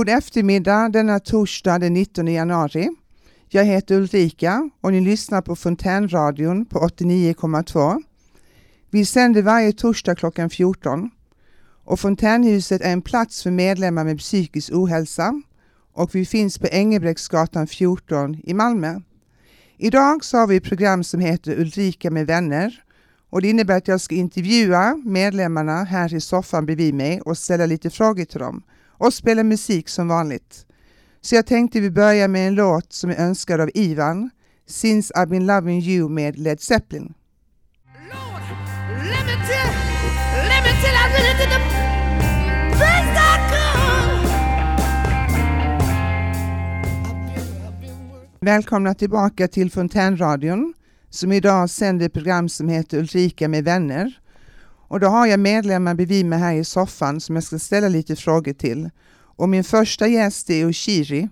God eftermiddag denna torsdag den 19 januari. Jag heter Ulrika och ni lyssnar på Fontänradion på 89,2. Vi sänder varje torsdag klockan 14 och Fontänhuset är en plats för medlemmar med psykisk ohälsa och vi finns på Engelbrektsgatan 14 i Malmö. Idag så har vi ett program som heter Ulrika med vänner och det innebär att jag ska intervjua medlemmarna här i soffan bredvid mig och ställa lite frågor till dem och spela musik som vanligt. Så jag tänkte vi börjar med en låt som är önskad av Ivan, Since I've been loving you med Led Zeppelin. Lord, let me tell, let me tell, I really did the best I could. Välkomna tillbaka till Fontänradion som idag sänder program som heter Ulrika med vänner. Och då har jag medlemmar bredvid mig här i soffan som jag ska ställa lite frågor till. Och min första gäst är Oshiri.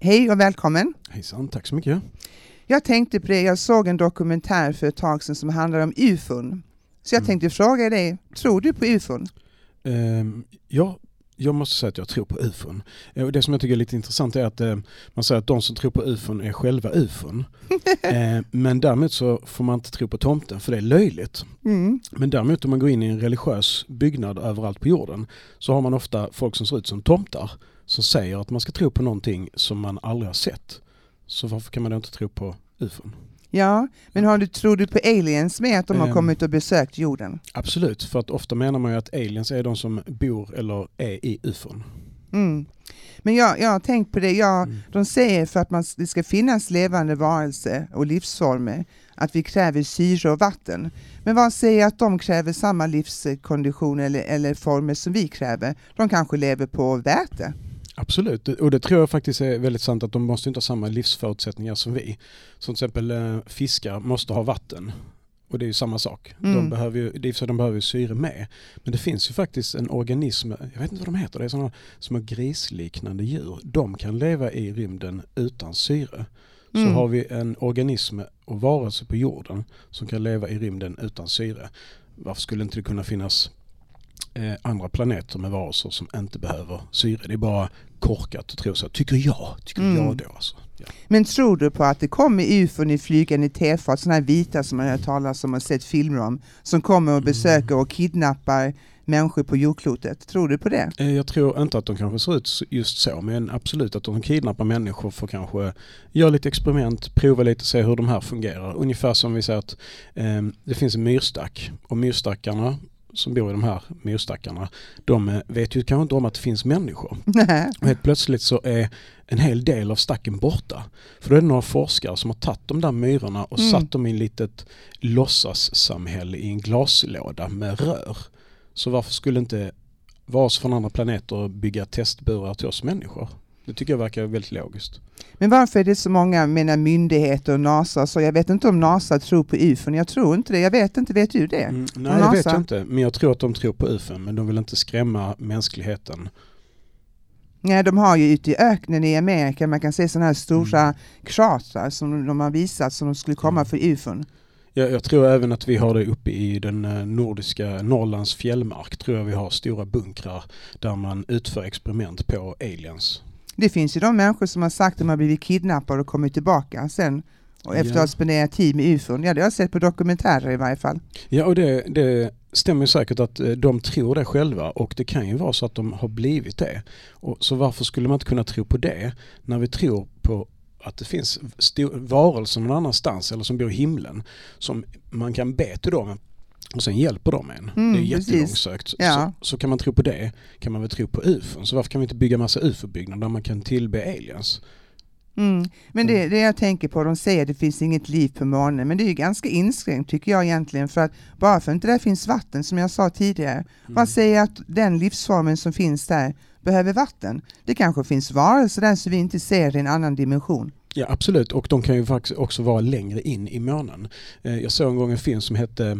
Hej och välkommen! Hejsan, tack så mycket. Jag tänkte på det, jag såg en dokumentär för ett tag sedan som handlar om ufon. Så jag Mm. tänkte fråga dig, tror du på ufon? Ehm, ja, jag måste säga att jag tror på ufon. Eh, Det som jag tycker är lite intressant är att eh, man säger att de som tror på ufon är själva ufon. Eh, men däremot så får man inte tro på tomten för det är löjligt. Mm. Men däremot om man går in i en religiös byggnad överallt på jorden så har man ofta folk som ser ut som tomtar som säger att man ska tro på någonting som man aldrig har sett. Så varför kan man då inte tro på ufon? Ja, men har du, tror du på aliens med att de har Ehm. kommit och besökt jorden? Absolut, för att ofta menar man ju att aliens är de som bor eller är i ufon. Mm. Men jag, jag har tänkt på det, jag, Mm. de säger för att man, det ska finnas levande varelser och livsformer att vi kräver syre och vatten. Men vad säger att de kräver samma livskondition eller, eller former som vi kräver? De kanske lever på väte? Absolut, och det tror jag faktiskt är väldigt sant att de måste inte ha samma livsförutsättningar som vi. Som till exempel eh, fiskar måste ha vatten. Och det är ju samma sak. Mm. De behöver ju, så de behöver ju syre med. Men det finns ju faktiskt en organism, jag vet inte vad de heter, det är sådana små grisliknande djur. De kan leva i rymden utan syre. Så Mm. har vi en organism och varelse på jorden som kan leva i rymden utan syre. Varför skulle inte det kunna finnas andra planeter med varelser som inte behöver syre? Det är bara korkat att tro så. Tycker jag. Tycker Mm. jag då alltså. Ja. Men tror du på att det kommer ufon i flygande tefat, sådana här vita som man har hört talas om och sett filmer om, som kommer och besöker och kidnappar människor på jordklotet? Tror du på det? Eh, Jag tror inte att de kanske ser ut just så, men absolut att de kidnappar människor för kanske göra lite experiment, prova lite, se hur de här fungerar. Ungefär som vi säger att eh, det finns en myrstack och myrstackarna som bor i de här myrstackarna, de eh, vet ju kanske inte om att det finns människor. Nej. Och helt plötsligt så är en hel del av stacken borta. För då är det några forskare som har tagit de där myrorna och Mm. satt dem i en litet låtsassamhälle i en glaslåda med rör. Så varför skulle inte varelser från andra planeter bygga testburar till oss människor? Det tycker jag verkar väldigt logiskt. Men varför är det så många menar, myndigheter och NASA? Så jag vet inte om NASA tror på ufon. Jag tror inte det. Jag vet inte. Vet du det? Mm, nej, det vet jag inte. Men jag tror att de tror på UFO, men de vill inte skrämma mänskligheten. Nej, de har ju ute i öknen i Amerika, man kan se sådana här stora Mm. kratrar som de har visat som de skulle komma Mm. för ufon. Jag, jag tror även att vi har det uppe i den eh, nordiska Norrlands fjällmark. Tror jag vi har stora bunkrar där man utför experiment på aliens. Det finns ju de människor som har sagt att de har blivit kidnappade och kommit tillbaka sen och efter att ha spenderat tid med ufon. Ja, det har jag sett på dokumentärer i varje fall. Ja, och det, det stämmer säkert att eh, de tror det själva och det kan ju vara så att de har blivit det. Och, så varför skulle man inte kunna tro på det när vi tror på att det finns varelser någon annanstans eller som bor i himlen som man kan be till dem och sen hjälper de en. Mm, det är precis. jättelångsökt. Ja. Så, så kan man tro på det kan man väl tro på ufon. Så varför kan vi inte bygga massa ufo-byggnader där man kan tillbe aliens? Mm. Men det, det jag tänker på, de säger att det finns inget liv på månen, men det är ju ganska inskränkt tycker jag egentligen, för att bara för att inte där finns vatten, som jag sa tidigare, Mm. vad säger att den livsformen som finns där behöver vatten? Det kanske finns varelser där som vi inte ser i en annan dimension. Ja absolut och de kan ju faktiskt också vara längre in i månen. Eh, Jag såg en gång en film som hette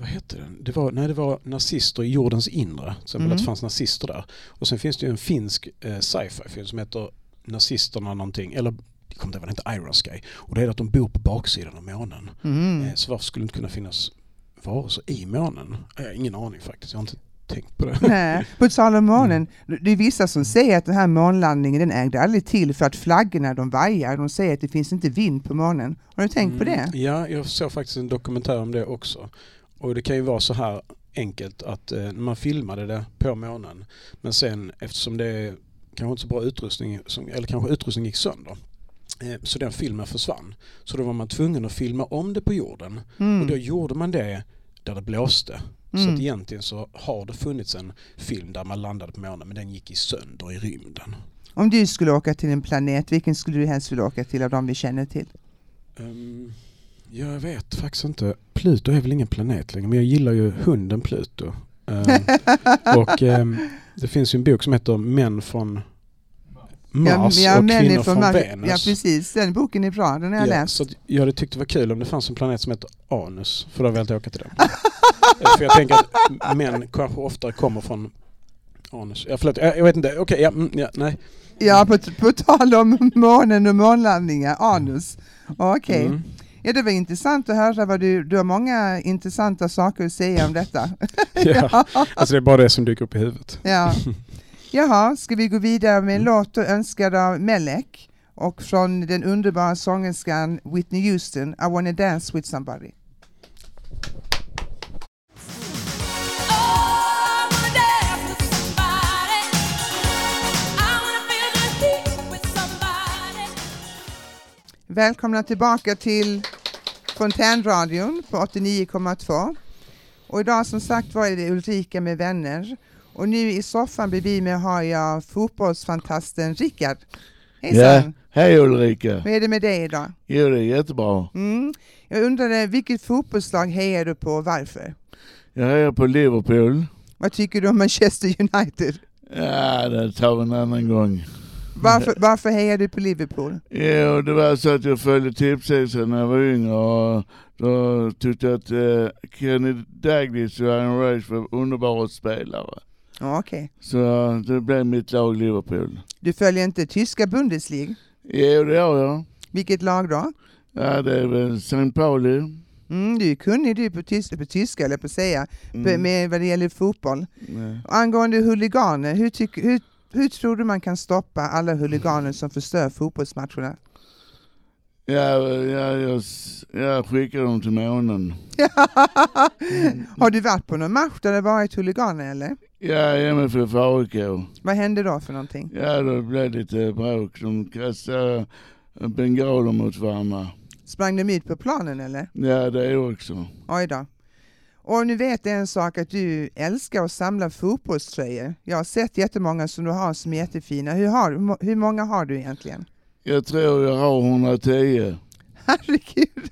vad hette den? Det var, nej, det var nazister i jordens inre. Till exempel Mhm. att det fanns nazister där. Och sen finns det ju en finsk eh, sci-fi film som heter Nazisterna någonting. Eller jag kommer inte ihåg vad den heter, Iron Sky. Och det är att de bor på baksidan av månen. Mm. Eh, Så varför skulle det inte kunna finnas varelser i månen? Jag har ingen aning faktiskt. Jag har inte tänkt på det. Nej, på tal om månen, det är vissa som säger att den här månlandningen den ägde aldrig till för att flaggorna de vajar. De säger att det finns inte vind på månen. Har du tänkt på det? Mm, Ja, jag såg faktiskt en dokumentär om det också. Och det kan ju vara så här enkelt att eh, man filmade det på månen men sen eftersom det kanske inte så bra utrustning, som, eller kanske utrustningen gick sönder eh, så den filmen försvann. Så då var man tvungen att filma om det på jorden Mm. och då gjorde man det där det blåste. Så Mm. att egentligen så har det funnits en film där man landade på månen men den gick i sönder i rymden. Om du skulle åka till en planet, vilken skulle du helst vilja åka till av de vi känner till? Um, jag vet faktiskt inte. Pluto är väl ingen planet längre men jag gillar ju hunden Pluto. Ehm, och ehm, det finns ju en bok som heter Män från Mars och män är Kvinnor från, Mars. Venus. Ja precis, den boken är bra, den har jag Ja, läst. så jag hade tyckt det var kul om det fanns en planet som heter Anus för då hade jag velat åka till den. Eh, för jag tänker att män kanske oftare kommer från Anus. Ja, förlåt, jag, jag vet inte. Okej, ja, mm, ja, nej. Ja, på, på tal om månen och månlandningar, anus. Okej. Mm. Ja, det var intressant att höra vad du, du har många intressanta saker att säga om detta. Ja, alltså det är bara det som dyker upp i huvudet. Ja. Jaha, ska vi gå vidare med en Mm. låt önskad av Melek och från den underbara sångerskan Whitney Houston, I wanna dance with somebody. Välkomna tillbaka till Fontänradion på 89,2. Och idag som sagt var det Ulrika med vänner. Och nu i soffan bredvid mig har jag fotbollsfantasten Rickard. Hejsan! Ja, hej Ulrika. Vad är det med dig idag? Jo, det är jättebra. Mm. Jag undrade vilket fotbollslag hejar du på och varför? Jag hejar på Liverpool. Vad tycker du om Manchester United? Ja, det tar vi en annan gång. Varför, varför hejar du på Liverpool? Jo, det var så att jag följde tipsexen när jag var yngre och då tyckte jag att eh, Kenny Dalglish och Iron Rice var underbara spelare. Ja, Okej. Så det blev mitt lag Liverpool. Du följer inte tyska Bundesliga? Jo, det gör jag. Vilket lag då? Ja, det är väl St. Pauli. Mm, du är kunnig du på, tys- på tyska, eller på att säga, Mm. med vad det gäller fotboll. Nej. Angående huliganer, hur, hur, hur tror du man kan stoppa alla huliganer som förstör fotbollsmatcherna? Ja, ja, jag, jag skickar dem till månen. Har du varit på någon match där det varit huliganer eller? Ja, MFF AIK. Vad hände då för någonting? Ja, det blev lite bråk. De kastade bengaler mot varandra. Sprang de ut på planen eller? Ja, det är också. Oj då. Och nu vet jag en sak att du älskar att samla fotbollströjor. Jag har sett jättemånga som du har som är jättefina. Hur, har, hur må- hur många har du egentligen? Jag tror jag har 110. Herregud!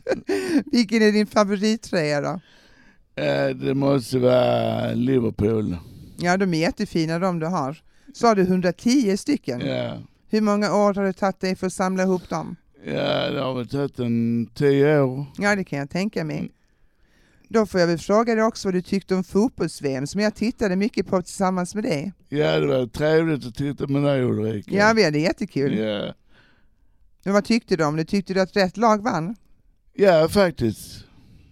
Vilken är din favorittröja då? Eh, Det måste vara Liverpool. Ja, de är jättefina de du har. Sa du 110 stycken? Ja, Hur många år har det tagit dig för att samla ihop dem? ja det har väl tagit en 10 år. Ja, det kan jag tänka mig. Då får jag väl fråga dig också vad du tyckte om fotbolls-VM som jag tittade mycket på tillsammans med dig. Ja, det var trevligt att titta med dig Ulrika. Ja, vi hade jättekul. Ja, Men vad tyckte du om det? Tyckte du att rätt lag vann? ja faktiskt.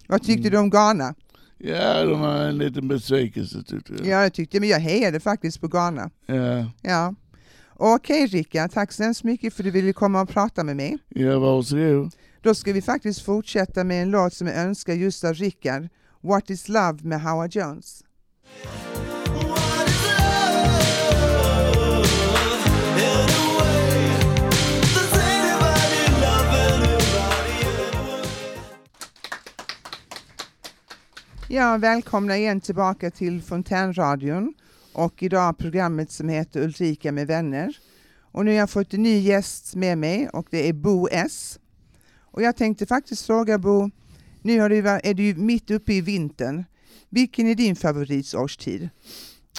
Vad tyckte Mm. du om Ghana? Ja, de var en liten besvikelse tyckte jag. Ja, jag tyckte, men jag hejade faktiskt på Ghana. Ja, Ja. Okej Rickard, tack så hemskt mycket för att du ville komma och prata med mig. ja varsågod. Då ska vi faktiskt fortsätta med en låt som jag önskar just av Rickard. What is love med Howard Jones. Ja, välkomna igen tillbaka till Fontänradion och idag programmet som heter Ulrika med vänner. Och nu har jag fått en ny gäst med mig och det är Bo S. Och jag tänkte faktiskt fråga Bo, nu är du, är du mitt uppe i vintern. Vilken är din favoritårstid?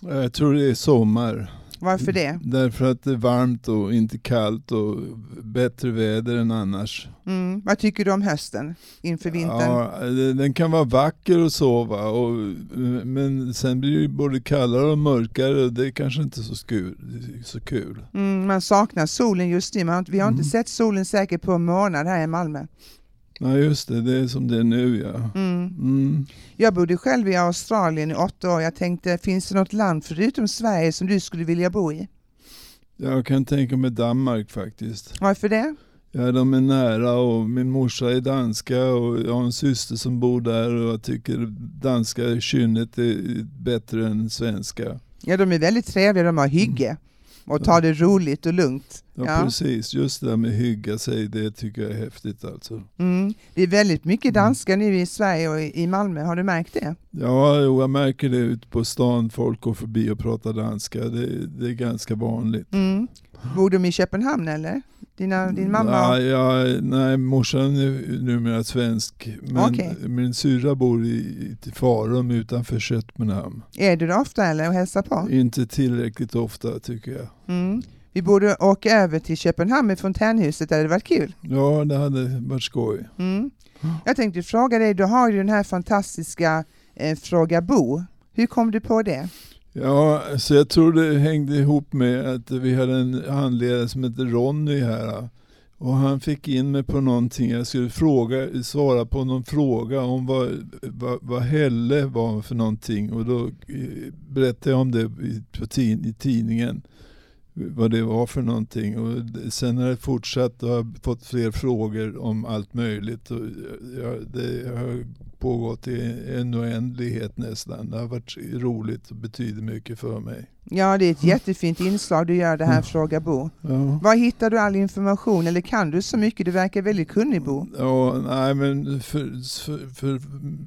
Jag tror det är sommar. Varför det? Därför att det är varmt och inte kallt och bättre väder än annars. Mm. Vad tycker du om hösten inför vintern? Ja, den kan vara vacker att sova, och, men sen blir det både kallare och mörkare och det är kanske inte så, skur, så kul. Mm, man saknar solen just nu. Vi har inte Mm. sett solen säkert på en månad här i Malmö. Ja just det, det är som det är nu ja. Mm. Mm. Jag bodde själv i Australien i åtta år. Jag tänkte, finns det något land förutom Sverige som du skulle vilja bo i? Jag kan tänka mig Danmark faktiskt. Varför det? Ja, de är nära och min morsa är danska och jag har en syster som bor där och jag tycker danska kynnet är bättre än svenska. Ja, de är väldigt trevliga. De har hygge och tar det roligt och lugnt. Ja, Ja. precis, just det där med hygga sig, det tycker jag är häftigt alltså. Mm. Det är väldigt mycket danskar nu i Sverige och i Malmö. Har du märkt det? Ja, jo, jag märker det ute på stan, folk går förbi och pratar danska, det, det är ganska vanligt. Mm. Bor de i Köpenhamn eller? Dina, din mamma? Ja, ja, nej, morsan är numera svensk, men Okej. min syrra bor i, i Farum utanför Köpenhamn. Är du där ofta eller och hälsar på? Inte tillräckligt ofta tycker jag. Mm. Vi borde åka över till Köpenhamn med fontänhuset, det hade varit kul. Ja, det hade varit skoj. Mm. Jag tänkte fråga dig, du har ju den här fantastiska eh, Fråga Bo. Hur kom du på det? Ja, så jag tror det hängde ihop med att vi hade en handledare som hette Ronny här. Och han fick in mig på någonting, jag skulle fråga, svara på någon fråga om vad, vad, vad Helle var för någonting. Och då eh, berättade jag om det i, på tid, i tidningen. Vad det var för någonting. Och sen har det fortsatt och jag har fått fler frågor om allt möjligt. Och jag, det har pågått i en oändlighet nästan. Det har varit roligt och betyder mycket för mig. Ja, det är ett jättefint inslag du gör det här Fråga Bo. Ja. Var hittar du all information eller kan du så mycket? Du verkar väldigt kunnig Bo. Ja, nej men för, för, för,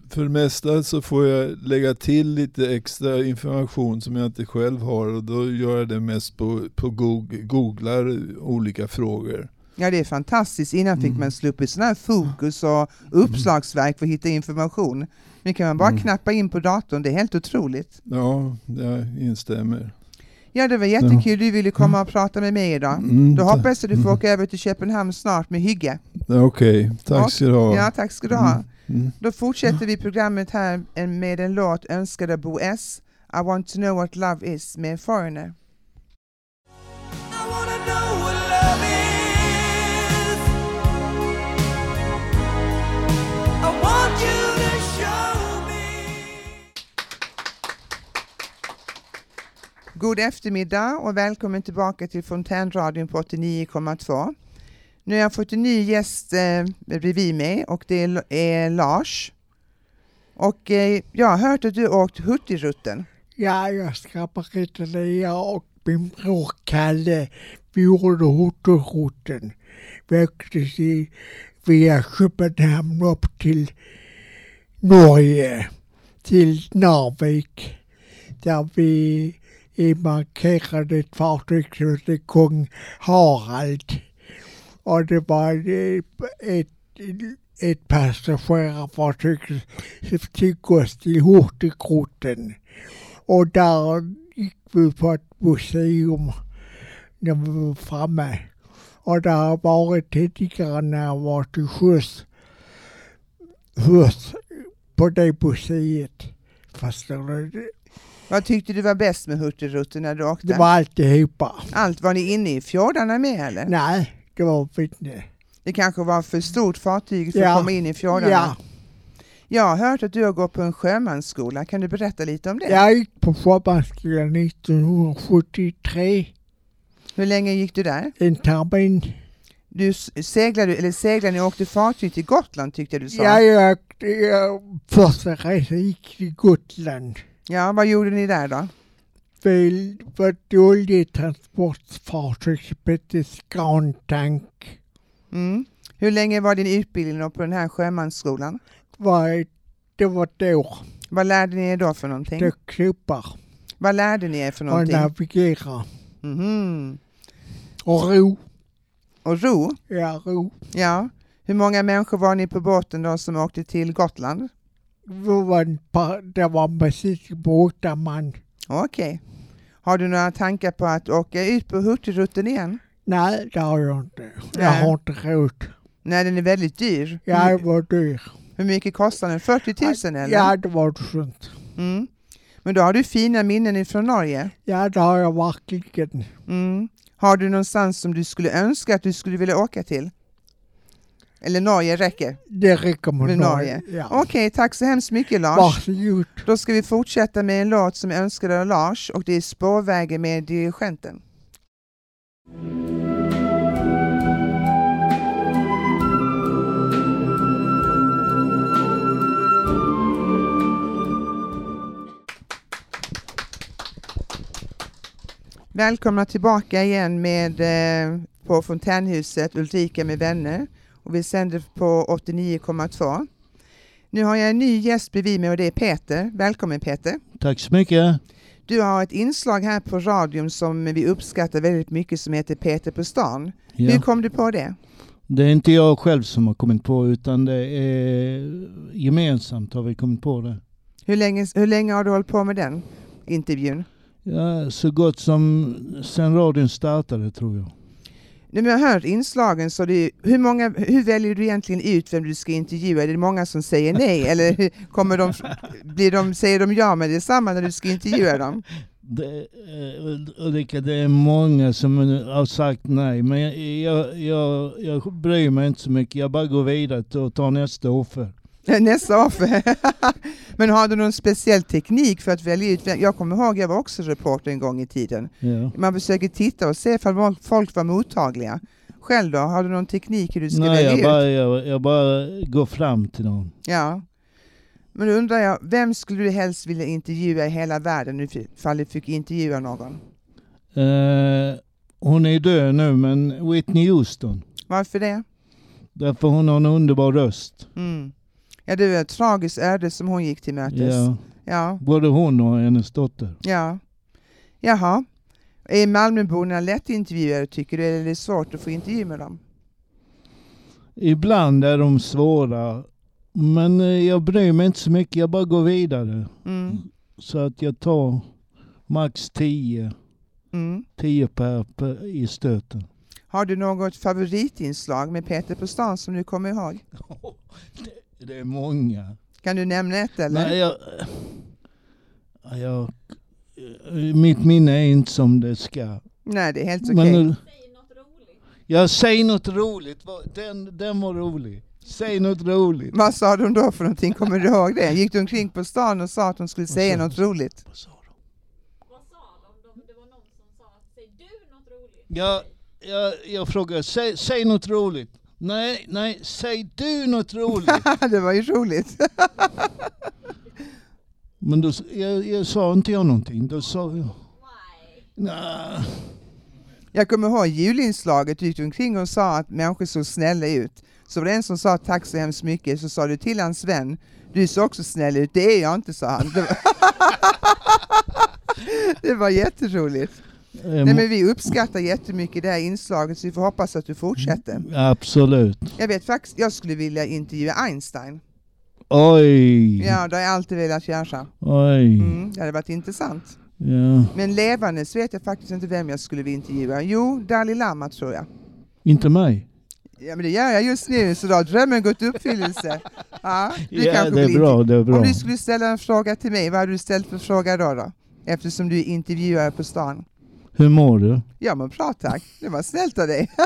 för det mesta så får jag lägga till lite extra information som jag inte själv har och då gör jag det mest på, på Google, googlar olika frågor. Ja, det är fantastiskt. Innan fick Mm. man sluppit sådana här fokus och uppslagsverk för att hitta information. Nu kan man bara Mm. knappa in på datorn, det är helt otroligt. Ja, jag instämmer. Ja, det var jättekul du ville komma och prata med mig idag. Mm, Då hoppas jag du får åka över till Köpenhamn snart med hygge. Okej, tack ska du ha. Ja, tack ska du ha. Mm. Då fortsätter vi programmet här med en låt önskad av Bo S. I want to know what love is med Foreigner. God eftermiddag och välkommen tillbaka till Fontänradion på 89,2. Nu har jag fått en ny gäst eh, bredvid mig och det är, är Lars. Och eh, jag har hört att du har åkt Hurtigruten. Ja, jag ska berätta det. Jag och min bror Kalle, vi gjorde Hurtigruten. Vi åkte via Köpenhamn upp till Norge, till Narvik, där vi markerade ett fartyg som hette Kung Harald. Och det var ett, ett, passagerarfartyg som tog oss till Hurtigruten. Och där gick vi på ett museum när vi var framme. Och där har varit tidigare när jag var till sjöss. Sjöss på det museet. Fast det vad tyckte du var bäst med Hurtigruten när du åkte? Det var alltihopa. Allt, var ni inne i fjordarna med eller? Nej, det var inte. Det kanske var för stort fartyg för Ja. att komma in i fjordarna? Ja, Jag har hört att du har gått på en sjömansskola, kan du berätta lite om det? jag gick på Sjömansskolan 1973. Hur länge gick du där? En termin. Du seglade, eller seglade ni åkte fartyg till Gotland tyckte jag du sa? Ja, jag, jag, första resan gick till Gotland. Ja, vad gjorde ni där då? Väl var ett oljetransportfartyg som hette Scantank. Mm. Hur länge var din utbildning på den här sjömansskolan? Var, det var ett år. Vad lärde ni er då för någonting? Det klubbar Vad lärde ni er för och någonting? navigera. Mhm. Och ro. Och ro? Ja, ro. Ja. Hur många människor var ni på båten då som åkte till Gotland? Det var, en par, det var precis man. Okej. Har du några tankar på att åka ut på Hurtigruten igen? Nej, det har jag inte. Jag Nej. har inte råd. Nej, den är väldigt dyr. Jag hur, var dyr. hur mycket kostar den? 40 000 eller? Ja, det var sånt. Mm. Men då har du fina minnen ifrån Norge. Ja, det har jag verkligen. Mm. Har du någonstans som du skulle önska att du skulle vilja åka till? Eller Norge räcker. Det räcker med Med Norge. Norge. Ja. Okej, tack så hemskt mycket Lars. Varsågod. Då ska vi fortsätta med en låt som är önskad av Lars och det är Spårvägen med dirigenten. Välkomna tillbaka igen med eh, på Fontänhuset Ulrika med vänner och vi sänder på 89,2. Nu har jag en ny gäst bredvid mig och det är Peter. Välkommen Peter. Tack så mycket. Du har ett inslag här på radion som vi uppskattar väldigt mycket som heter Peter på stan. Hur Ja. kom du på det? Det är inte jag själv som har kommit på utan det är gemensamt har vi kommit på det. Hur länge, hur länge har du hållit på med den intervjun? Ja, så gott som sen radion startade tror jag. När har hört inslagen så det, hur, många, hur väljer du egentligen ut vem du ska intervjua? Är det många som säger nej eller kommer de, blir de, säger de ja med detsamma när du ska intervjua dem? Det, eh, Ulrika, det är många som har sagt nej men jag, jag, jag, jag bryr mig inte så mycket. Jag bara går vidare och tar nästa offer. Nästa offer. Men har du någon speciell teknik för att välja ut? Jag kommer ihåg, jag var också reporter en gång i tiden. Ja. Man försöker titta och se ifall folk var mottagliga. Själv då, har du någon teknik hur du ska Nej, välja jag ut? bara, jag, jag bara går fram till någon. Ja. Men då undrar jag, vem skulle du helst vilja intervjua i hela världen ifall du fick intervjua någon? Eh, hon är död nu men Whitney Houston. Varför det? Därför hon har en underbar röst. Mm. Ja, det var ett tragiskt öde som hon gick till mötes. Ja. Ja, Både hon och hennes dotter. ja. Jaha. Är Malmöborna lättintervjuade tycker du, eller är det svårt att få intervju med dem? Ibland är de svåra. Men eh, jag bryr mig inte så mycket. Jag bara går vidare. Mm. Så att jag tar max 10. Mm. 10 per, per i stöten. Har du något favoritinslag med Peter på stan som du kommer ihåg? Det, är många. Kan du nämna ett eller? Nej, jag, Ja, jag, mitt minne är inte som det ska. Nej, det är helt okej. Men, eh, Ja, säg något roligt. Den, den var rolig. Säg något roligt. Vad sa de då för någonting? Kommer du ihåg det? Gick du omkring på stan och sa att de skulle säga något roligt? Vad sa de? Vad sa de? de? Det var någon som sa, säg du något roligt? Jag, jag, jag frågar, säg, säg något roligt. Nej, nej, säg du något roligt. det var ju roligt. Men då, jag, jag sa inte jag någonting. Då sa jag... Nej. Jag kommer ihåg julinslaget, du gick omkring och sa att människor såg snälla ut. Så var det en som sa tack så hemskt mycket, så sa du till hans vän, du ser också snäll ut. Det är jag inte, sa han. Det var, det var jätteroligt. Eh, Nej, men vi uppskattar jättemycket det här inslaget, så vi får hoppas att du fortsätter. Absolut. Jag vet faktiskt, jag skulle vilja intervjua Einstein. Oj. Ja, det har jag alltid velat göra. Oj. Mm, det hade varit intressant. Ja. Men levandes vet jag faktiskt inte vem jag skulle vilja intervjua. Jo, Dalai Lama tror jag. Inte mig. Ja, men det gör jag just nu, så då har drömmen gått i uppfyllelse. Ja, du Ja, det är bra, det är bra. Om du skulle ställa en fråga till mig, vad hade du ställt för fråga då? då? Eftersom du är intervjuare på stan. Hur mår du? Ja, men bra tack. Det var snällt av dig.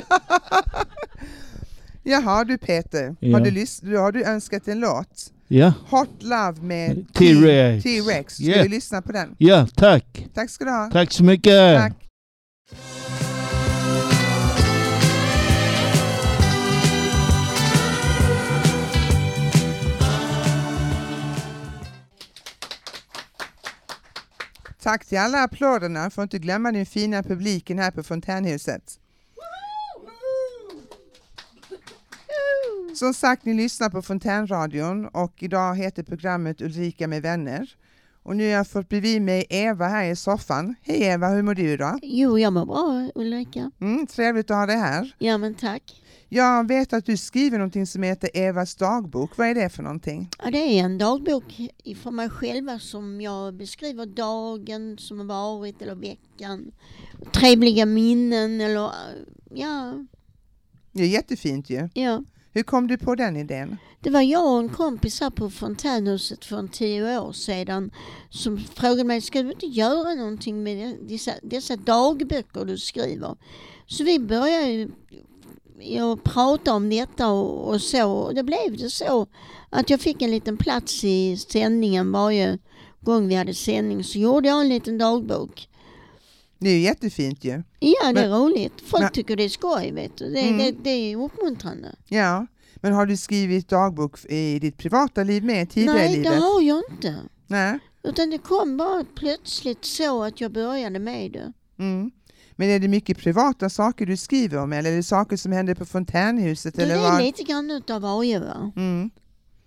Jaha, du Peter. Ja. Har, du har du önskat en låt? Ja. Hot Love med T-Rex. T-Rex. Ska Yeah. vi lyssna på den? Ja, tack. Tack ska du ha. Tack så mycket. Tack. Tack till alla applåderna. Får inte glömma den fina publiken här på Fontänhuset. Som sagt, ni lyssnar på Fontänradion och idag heter programmet Ulrika med vänner. Och nu har jag fått bredvid mig Eva här i soffan. Hej Eva, hur mår du idag? Jo, jag mår bra Ulrika. Mm, trevligt att ha dig här. Ja, men tack. Jag vet att du skriver någonting som heter Evas dagbok. Vad är det för någonting? Ja, det är en dagbok för mig själva som jag beskriver dagen som har varit eller veckan. Trevliga minnen eller ja, Det är jättefint ju. ja. Hur kom du på den idén? Det var jag och en kompis här på Fontänhuset för en tio år sedan som frågade mig, ska du inte göra någonting med dessa, dessa dagböcker du skriver? Så vi började jag pratade om detta och, och så. Och det blev det så att jag fick en liten plats i sändningen varje gång vi hade sändning. Så gjorde jag en liten dagbok. Det är ju jättefint ju. Ja, det är Men- roligt. Folk Men- tycker det är skoj, vet du. Det, Mm. det, det är uppmuntrande. Ja. Men har du skrivit dagbok i ditt privata liv med tidigare i Nej, livet? det har jag inte. Nej. Utan det kom bara plötsligt så att jag började med det. Mm. Men är det mycket privata saker du skriver om eller är det saker som händer på fontänhuset? Det eller är vad? lite grann utav varje va? Mm.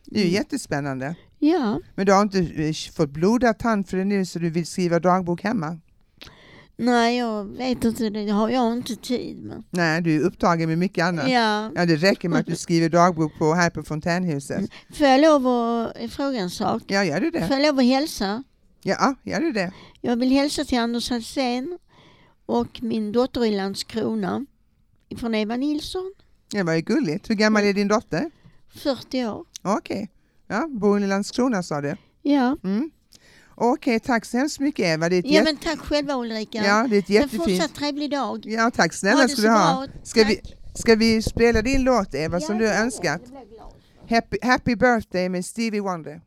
Det är ju Mm. jättespännande. Ja. Men du har inte eh, fått blodad tand för det nu så du vill skriva dagbok hemma? Nej, jag vet inte. Det har jag inte tid med. Nej, du är upptagen med mycket annat. Ja. Ja, det räcker med att du skriver dagbok på, här på fontänhuset. Får jag lov att fråga en sak? Ja, gör du det? Får jag lov att hälsa? Ja, gör du det? Jag vill hälsa till Anders Alsén och min dotter i Landskrona från Eva Nilsson, Det var ju gulligt. Hur gammal är din dotter? 40 år. Okej. Ja, bor i Landskrona sa du? Ja, Mm. Okej, tack så hemskt mycket Eva. Det är ja jätte- men tack själva Ulrika. ja, det är ett en jättefint... fortsatt trevlig dag. Ja, tack snälla ska du ha. Ska Tack. vi, ska vi spela din låt Eva som Ja, du har önskat? Happy, happy birthday med Stevie Wonder.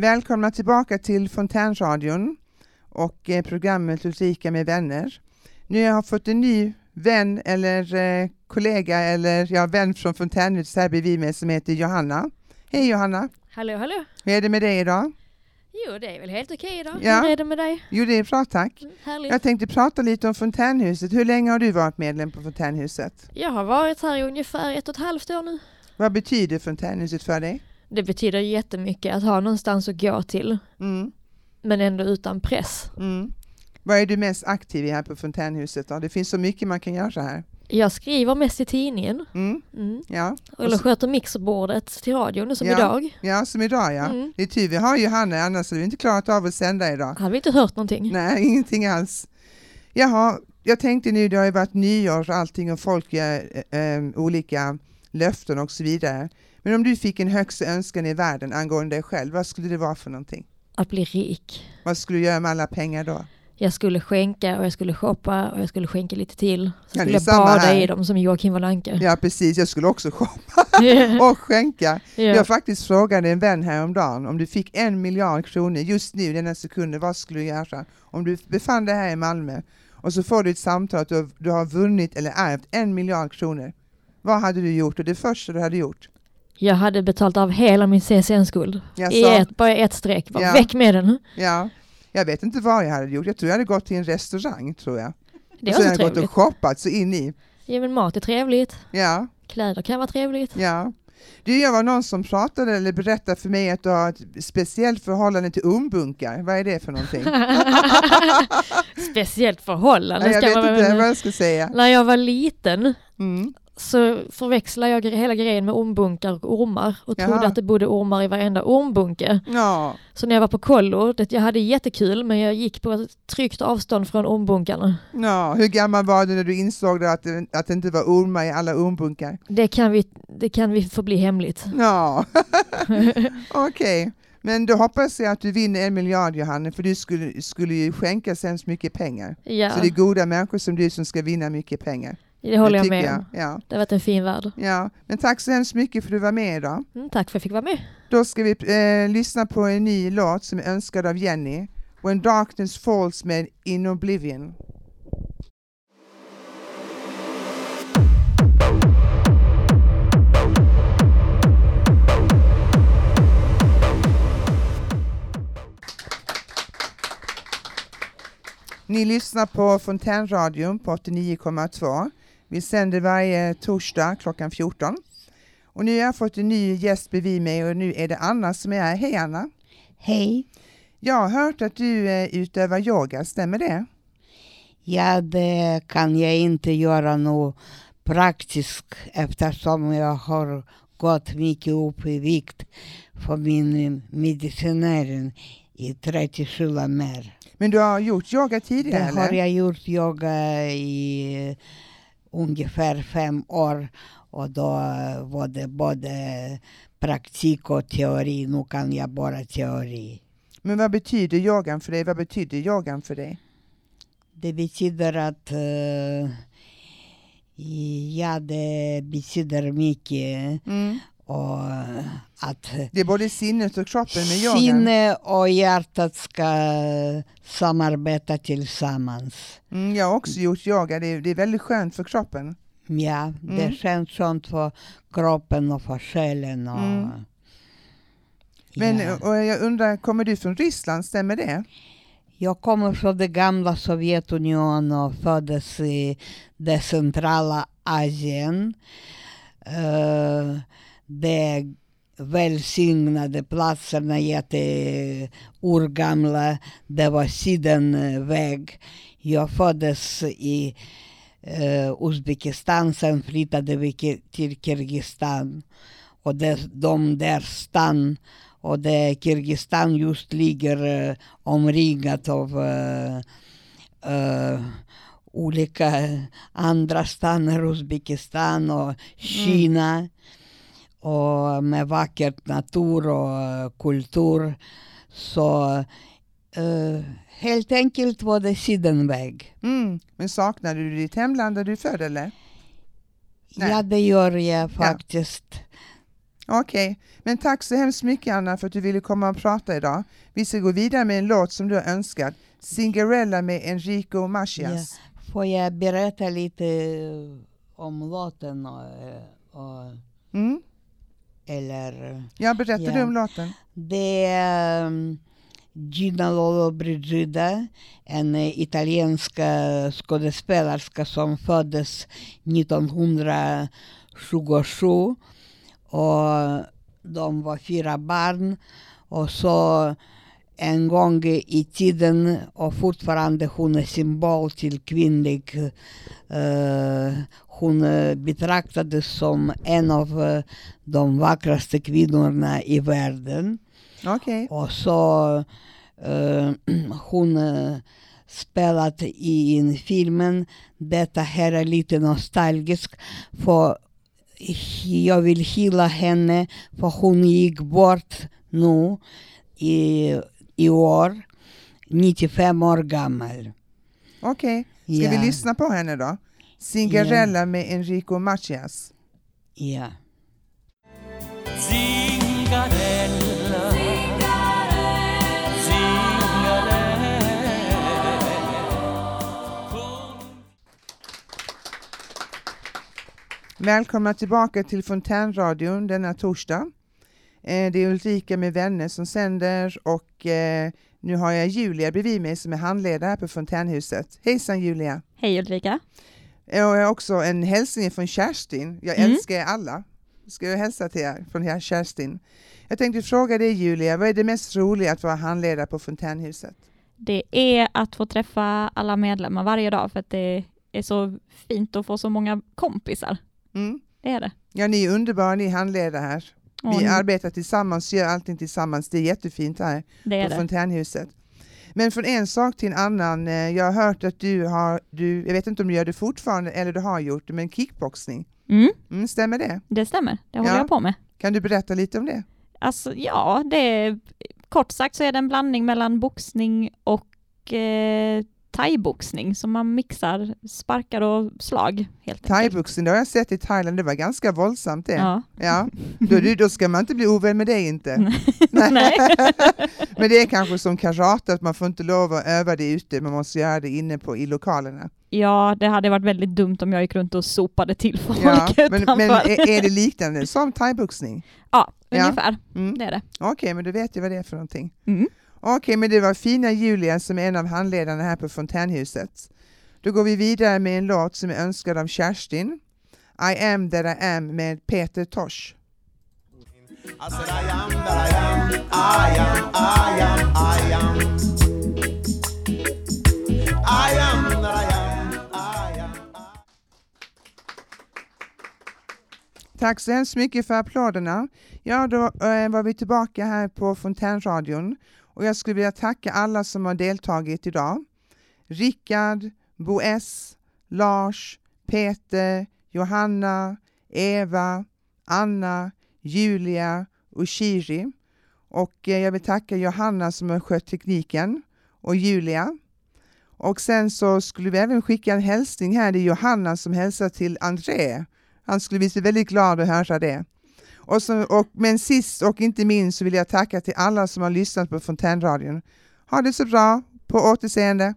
Välkomna tillbaka till Fontänradion och eh, programmet Ulrika med vänner. Nu har jag fått en ny vän eller eh, kollega eller ja, vän från Fontänhuset här bredvid mig som heter Johanna. Hej Johanna! Hallå, hallå. Hur är det med dig idag? Jo, det är väl helt okej idag. Ja. Hur är det med dig? Jo, det är bra tack. Mm. Jag tänkte prata lite om Fontänhuset. Hur länge har du varit medlem på Fontänhuset? Jag har varit här i ungefär ett och ett halvt år nu. Vad betyder Fontänhuset för dig? Det betyder jättemycket att ha någonstans att gå till, Mm, men ändå utan press. mm. Vad är du mest aktiv i här på Fontänhuset? Då? Det finns så mycket man kan göra här. Jag skriver mest i tidningen, Mm, mm. ja. eller så- sköter mixerbordet till radion som Ja. idag. ja, som idag ja. Mm. Det är tur vi har Johanna, annars hade vi inte klarat av att sända idag. Hade vi inte hört någonting. Nej, ingenting alls. Jaha, jag tänkte nu, det har ju varit nyår och allting och folk gör eh, olika löften och så vidare. Men om du fick en högsta önskan i världen angående dig själv, vad skulle det vara för någonting? Att bli rik. Vad skulle du göra med alla pengar då? Jag skulle skänka och jag skulle shoppa och jag skulle skänka lite till. Så Ja, skulle jag bada här. i dem som Joakim Anka. Ja, precis. Jag skulle också shoppa och skänka. Ja. Jag faktiskt frågade en vän häromdagen om du fick en miljard kronor just nu denna sekunden, vad skulle du göra? Om du befann dig här i Malmö och så får du ett samtal att du har, du har vunnit eller ärvt en miljard kronor. Vad hade du gjort? Och det första du hade gjort? Jag hade betalt av hela min CSN-skuld. I ett, bara ett streck. Bara Ja. väck med den. Ja, jag vet inte vad jag hade gjort. Jag tror jag hade gått till en restaurang, tror jag. Det och var så så hade jag gått och shoppat så in i. Ja men mat är trevligt. Ja, Kläder kan vara trevligt. ja. Du, jag var någon som pratade eller berättade för mig att du har ett speciellt förhållande till umbunkar. Vad är det för någonting? Speciellt förhållande Nej, jag vet man inte vad jag ska säga. När jag var liten Mm. Så förväxlade jag hela grejen med ormbunkar och ormar och Jaha. trodde att det bodde ormar i varenda ormbunke. Ja, Så när jag var på kollo, det, jag hade jättekul men jag gick på ett tryggt avstånd från ormbunkarna. ja. Hur gammal var du när du insåg att det, att det inte var ormar i alla ormbunkar? Det kan vi, det kan vi få bli hemligt. Ja, okej. Men då hoppas jag att du vinner en miljard Johanne, för du skulle, skulle ju skänka så hemskt mycket pengar. Ja, Så det är goda människor som du som ska vinna mycket pengar. Det håller jag tycker med om. Ja. Det har varit en fin värld. ja, men tack så hemskt mycket för att du var med idag. Mm, tack för att jag fick vara med. Då ska vi eh, lyssna på en ny låt som är önskad av Jenny. When Darkness Falls med In Oblivion. Ni lyssnar på Fontänradion på 89,2. Vi sänder varje torsdag klockan 14. Och nu har jag fått en ny gäst bredvid mig och nu är det Anna som är här. Hej Anna! Hej. Jag har hört att du eh, utövar yoga, stämmer det? Ja, det kan jag inte göra nu praktiskt eftersom jag har gått mycket upp i vikt för min medicinering i 30 kilo mer. Men du har gjort yoga Det tidigare har eller? jag gjort yoga i ungefär fem år Och då var det både praktik och teori. Nu kan jag bara teori. Men vad betyder yogan för dig? Vad betyder yogan för dig? Det betyder att uh, ja, det betyder mycket. Mm. Och att Det är både sinnet och kroppen med yogan. sinne och hjärtat ska samarbeta tillsammans. Mm, jag har också gjort yoga. Det är, det är väldigt skönt för kroppen. Ja, det Mm. känns sånt för kroppen och för själen. Och, Mm. Men ja. och jag undrar, kommer du från Ryssland? Stämmer det? Jag kommer från det gamla Sovjetunionen och föddes i det centrala Asien. Uh, det välsignade platserna, jätteurgamla, det var sidenväg. Jag föddes i uh, Uzbekistan, sen flyttade vi till Kirgizistan. Och det, de där stan och det Kirgizistan just ligger eh, omringat av eh, eh, olika andra stater, Uzbekistan och Kina. Och med vackert natur och kultur. Så eh, helt enkelt var det sidenväg. Mm. Men saknade du ditt hemland där du är född eller? Nej. Ja, det gör jag faktiskt. Okej, men tack så hemskt mycket Anna för att du ville komma och prata idag. Vi ska gå vidare med en låt som du har önskat. Cinderella med Enrico Macias. Får jag berätta lite om låten? Och, och, Mm. Eller... Ja, berättar Ja. du om låten? Det är um, Gina Lollobrigida, en eh, italiensk eh, skådespelerska som föddes 1927. Och de var fyra barn. Och så en gång i tiden, och fortfarande hon är symbol till kvinnlig eh, hon eh, betraktades som en av eh, de vackraste kvinnorna i världen. Okej. Och så hon spelat i en filmen. Detta här är lite nostalgiskt för jag vill hylla henne för hon gick bort nu i, i år, 95 år gammal. Okej, ska Ja. vi lyssna på henne då? Cinderella med Enrico Macias. Ja. Zingarella Välkomna tillbaka till Fontänradion denna torsdag. Eh, Det är Ulrika med vänner som sänder och eh, nu har jag Julia bredvid mig som är handledare på Fontänhuset. Hejsan Julia! Hej Ulrika. Och jag har också en hälsning från Kerstin. Jag Mm. älskar er alla. Ska jag hälsa till er från er Kerstin. Jag tänkte fråga dig Julia, vad är det mest roliga att vara handledare på Fontänhuset? Det är att få träffa alla medlemmar varje dag för att det är så fint att få så många kompisar. Mm. Det är det. Ja, ni är underbara, ni handledare här. Vi ni- arbetar tillsammans, gör allting tillsammans. Det är jättefint här Det är på det. Fontänhuset. Men från en sak till en annan. eh, Jag har hört att du har, du, jag vet inte om du gör det fortfarande eller du har gjort det, men kickboxning. Mm, Mm, stämmer det? det stämmer, det håller Ja. jag på med. Kan du berätta lite om det? Alltså ja, det är, kort sagt så är det en blandning mellan boxning och eh, thaiboxning, så man mixar sparkar och slag helt. Thaiboxning, det har jag sett i Thailand, det var ganska våldsamt det. Ja. Ja. Då, då ska man inte bli ovän med dig inte. Nej. Men det är kanske som karate, att man får inte lov att öva det ute, man måste göra det inne på, i lokalerna. Ja, det hade varit väldigt dumt om jag gick runt och sopade till folk Ja, men, men är, är det liknande som thaiboxning? Ja, Ja. ungefär. Mm. Det är det. Okej, men då vet jag vad det är för någonting. Mm. Okej, men det var fina Julia som är en av handledarna här på Fontänhuset. Då går vi vidare med en låt som är önskad av Kerstin. I am that I am med Peter Tosh. I said I am that I am, I am, I am, I am. I am that I am, I am. Tack så hemskt mycket för applåderna. Ja, då eh, var vi tillbaka här på Fontänradion och jag skulle vilja tacka alla som har deltagit idag. Rickard, Bo S, Lars, Peter, Johanna, Eva, Anna, Julia och Shiri. Och eh, jag vill tacka Johanna som har skött tekniken och Julia. Och sen så skulle vi även skicka en hälsning här. Det är Johanna som hälsar till André. Han skulle bli väldigt glad att höra det. Och så, och, men sist och inte minst så vill jag tacka till alla som har lyssnat på Fontänradion. Ha det så bra, på återseende.